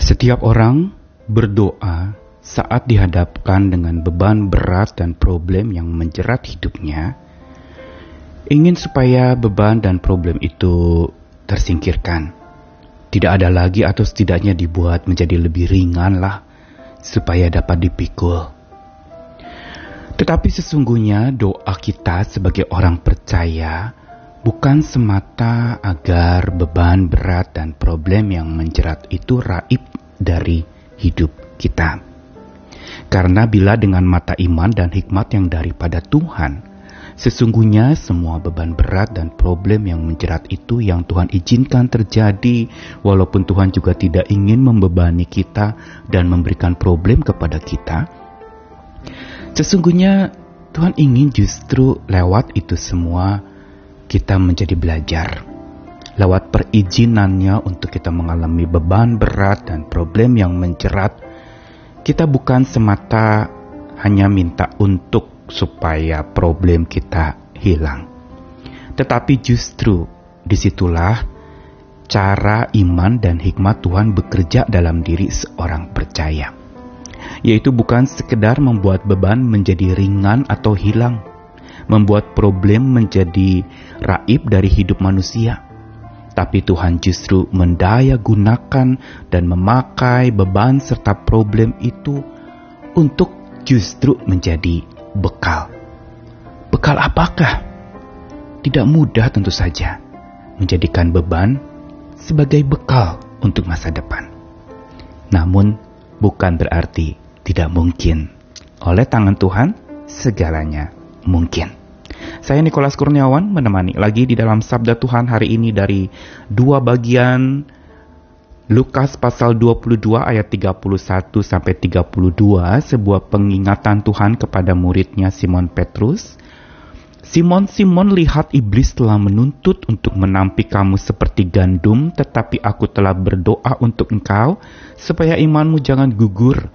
Setiap orang berdoa saat dihadapkan dengan beban berat dan problem yang menjerat hidupnya, ingin supaya beban dan problem itu tersingkirkan. Tidak ada lagi atau setidaknya dibuat menjadi lebih ringan lah supaya dapat dipikul. Tetapi sesungguhnya doa kita sebagai orang percaya bukan semata agar beban berat dan problem yang menjerat itu raib dari hidup kita. Karena bila dengan mata iman dan hikmat yang daripada Tuhan, sesungguhnya semua beban berat dan problem yang menjerat itu yang Tuhan izinkan terjadi, walaupun Tuhan juga tidak ingin membebani kita dan memberikan problem kepada kita. Sesungguhnya Tuhan ingin justru lewat itu semua kita menjadi belajar. Lewat perizinannya untuk kita mengalami beban berat dan problem yang menjerat, kita bukan semata hanya minta untuk supaya problem kita hilang. Tetapi justru di situlah cara iman dan hikmat Tuhan bekerja dalam diri seorang percaya. Yaitu bukan sekedar membuat beban menjadi ringan atau hilang, membuat problem menjadi raib dari hidup manusia. Tapi Tuhan justru mendaya gunakan dan memakai beban serta problem itu untuk justru menjadi bekal. Bekal apakah? Tidak mudah tentu saja menjadikan beban sebagai bekal untuk masa depan. Namun bukan berarti tidak mungkin. Oleh tangan Tuhan segalanya mungkin. Saya Nikolas Kurniawan menemani lagi di dalam Sabda Tuhan hari ini dari dua bagian Lukas pasal 22 ayat 31 sampai 32 sebuah pengingatan Tuhan kepada muridnya Simon Petrus. Simon Simon lihat iblis telah menuntut untuk menampi kamu seperti gandum tetapi aku telah berdoa untuk engkau supaya imanmu jangan gugur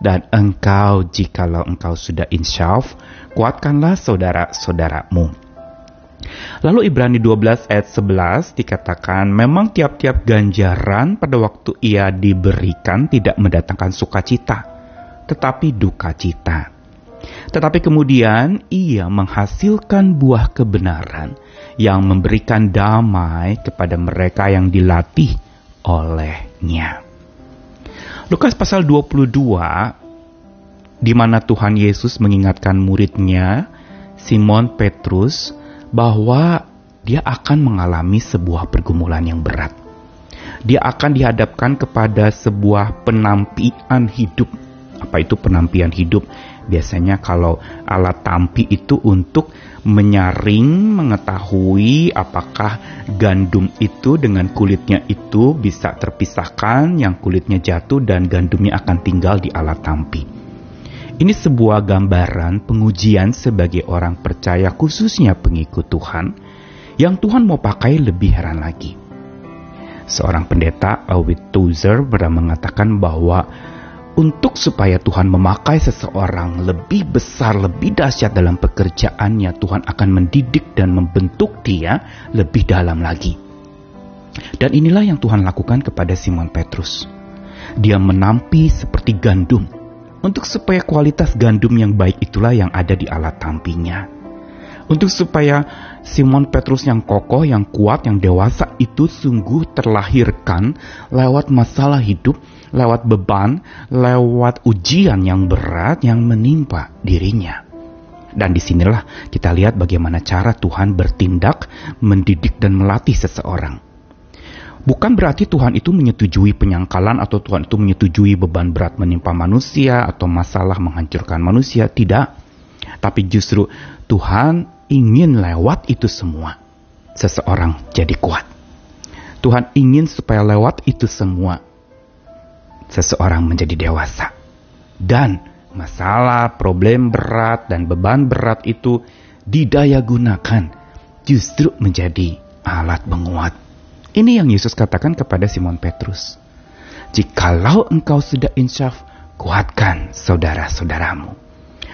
dan engkau jikalau engkau sudah insyaf, kuatkanlah saudara-saudaramu. Lalu Ibrani 12 ayat 11 dikatakan, memang tiap-tiap ganjaran pada waktu ia diberikan tidak mendatangkan sukacita, tetapi duka cita. Tetapi kemudian ia menghasilkan buah kebenaran yang memberikan damai kepada mereka yang dilatih olehnya. Lukas pasal 22 di mana Tuhan Yesus mengingatkan muridnya Simon Petrus bahwa dia akan mengalami sebuah pergumulan yang berat. Dia akan dihadapkan kepada sebuah penampian hidup. Apa itu penampian hidup? Biasanya kalau alat tampi itu untuk menyaring, mengetahui apakah gandum itu dengan kulitnya itu bisa terpisahkan, yang kulitnya jatuh dan gandumnya akan tinggal di alat tampi. Ini sebuah gambaran pengujian sebagai orang percaya khususnya pengikut Tuhan yang Tuhan mau pakai lebih heran lagi. Seorang pendeta, Awit Tozer, pernah mengatakan bahwa untuk supaya Tuhan memakai seseorang lebih besar, lebih dahsyat dalam pekerjaannya, Tuhan akan mendidik dan membentuk dia lebih dalam lagi. Dan inilah yang Tuhan lakukan kepada Simon Petrus. Dia menampi seperti gandum, untuk supaya kualitas gandum yang baik itulah yang ada di alat tampinya. Untuk supaya Simon Petrus yang kokoh, yang kuat, yang dewasa itu sungguh terlahirkan lewat masalah hidup lewat beban, lewat ujian yang berat yang menimpa dirinya. Dan di sinilah kita lihat bagaimana cara Tuhan bertindak, mendidik dan melatih seseorang. Bukan berarti Tuhan itu menyetujui penyangkalan atau Tuhan itu menyetujui beban berat menimpa manusia atau masalah menghancurkan manusia, tidak. Tapi justru Tuhan ingin lewat itu semua seseorang jadi kuat. Tuhan ingin supaya lewat itu semua seseorang menjadi dewasa. Dan masalah, problem berat, dan beban berat itu didaya gunakan justru menjadi alat penguat. Ini yang Yesus katakan kepada Simon Petrus. Jikalau engkau sudah insyaf, kuatkan saudara-saudaramu.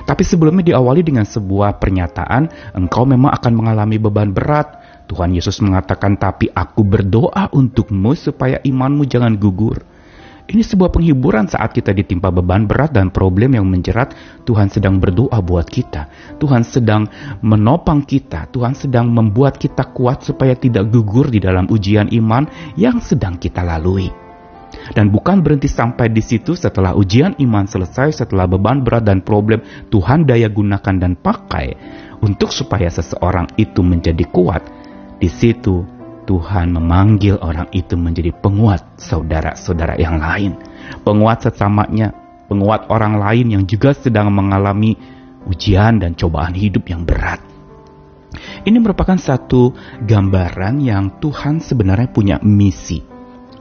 Tapi sebelumnya diawali dengan sebuah pernyataan, engkau memang akan mengalami beban berat. Tuhan Yesus mengatakan, tapi aku berdoa untukmu supaya imanmu jangan gugur. Ini sebuah penghiburan saat kita ditimpa beban berat dan problem yang menjerat. Tuhan sedang berdoa buat kita. Tuhan sedang menopang kita. Tuhan sedang membuat kita kuat supaya tidak gugur di dalam ujian iman yang sedang kita lalui. Dan bukan berhenti sampai di situ setelah ujian iman selesai, setelah beban berat dan problem Tuhan daya gunakan dan pakai untuk supaya seseorang itu menjadi kuat. Di situ Tuhan memanggil orang itu menjadi penguat saudara-saudara yang lain, penguat sesamanya, penguat orang lain yang juga sedang mengalami ujian dan cobaan hidup yang berat. Ini merupakan satu gambaran yang Tuhan sebenarnya punya misi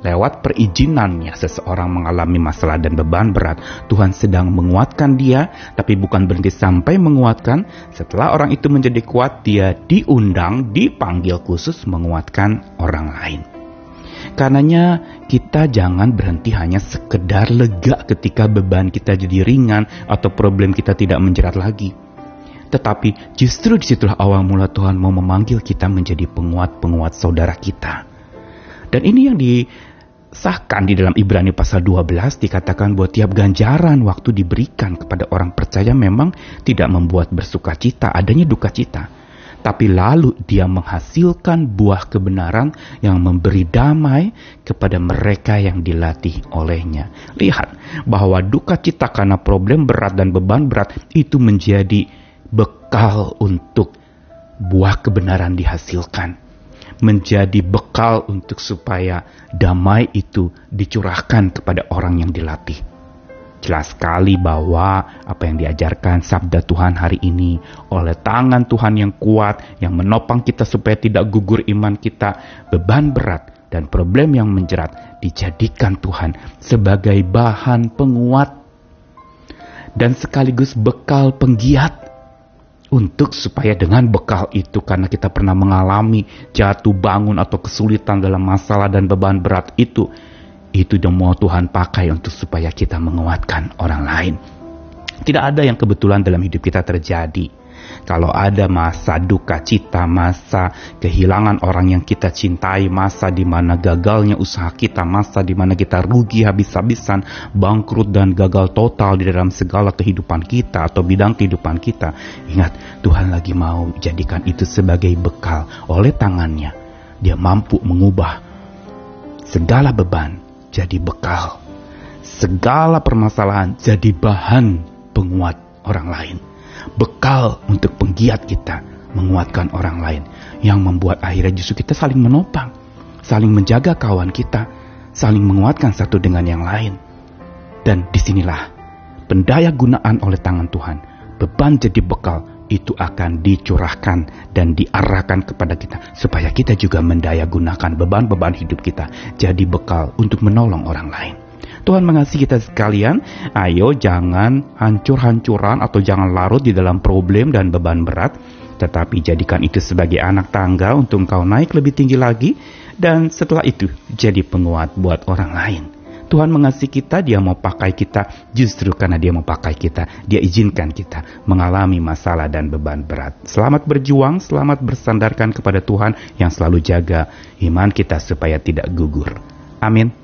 Lewat perizinannya seseorang mengalami masalah dan beban berat, Tuhan sedang menguatkan dia, tapi bukan berhenti sampai menguatkan. Setelah orang itu menjadi kuat, dia diundang, dipanggil khusus menguatkan orang lain. Karenanya kita jangan berhenti hanya sekedar lega ketika beban kita jadi ringan atau problem kita tidak menjerat lagi. Tetapi justru di situlah awal mula Tuhan mau memanggil kita menjadi penguat-penguat saudara kita. Dan ini yang di Sahkan di dalam Ibrani pasal 12 dikatakan bahwa tiap ganjaran waktu diberikan kepada orang percaya memang tidak membuat bersuka cita, adanya duka cita. Tapi lalu dia menghasilkan buah kebenaran yang memberi damai kepada mereka yang dilatih olehnya. Lihat bahwa duka cita karena problem berat dan beban berat itu menjadi bekal untuk buah kebenaran dihasilkan menjadi bekal untuk supaya damai itu dicurahkan kepada orang yang dilatih. Jelas sekali bahwa apa yang diajarkan sabda Tuhan hari ini oleh tangan Tuhan yang kuat yang menopang kita supaya tidak gugur iman kita, beban berat dan problem yang menjerat dijadikan Tuhan sebagai bahan penguat dan sekaligus bekal penggiat untuk supaya dengan bekal itu karena kita pernah mengalami jatuh bangun atau kesulitan dalam masalah dan beban berat itu itu dan mau Tuhan pakai untuk supaya kita menguatkan orang lain. Tidak ada yang kebetulan dalam hidup kita terjadi. Kalau ada masa duka cita, masa kehilangan orang yang kita cintai, masa di mana gagalnya usaha kita, masa di mana kita rugi habis-habisan, bangkrut dan gagal total di dalam segala kehidupan kita atau bidang kehidupan kita. Ingat, Tuhan lagi mau jadikan itu sebagai bekal oleh tangannya. Dia mampu mengubah segala beban jadi bekal. Segala permasalahan jadi bahan penguat orang lain bekal untuk penggiat kita menguatkan orang lain yang membuat akhirnya justru kita saling menopang, saling menjaga kawan kita, saling menguatkan satu dengan yang lain. Dan di sinilah pendaya gunaan oleh tangan Tuhan, beban jadi bekal itu akan dicurahkan dan diarahkan kepada kita supaya kita juga mendaya gunakan beban-beban hidup kita jadi bekal untuk menolong orang lain. Tuhan mengasihi kita sekalian. Ayo jangan hancur-hancuran atau jangan larut di dalam problem dan beban berat. Tetapi jadikan itu sebagai anak tangga untuk engkau naik lebih tinggi lagi. Dan setelah itu jadi penguat buat orang lain. Tuhan mengasihi kita, dia mau pakai kita justru karena dia mau pakai kita. Dia izinkan kita mengalami masalah dan beban berat. Selamat berjuang, selamat bersandarkan kepada Tuhan yang selalu jaga iman kita supaya tidak gugur. Amin.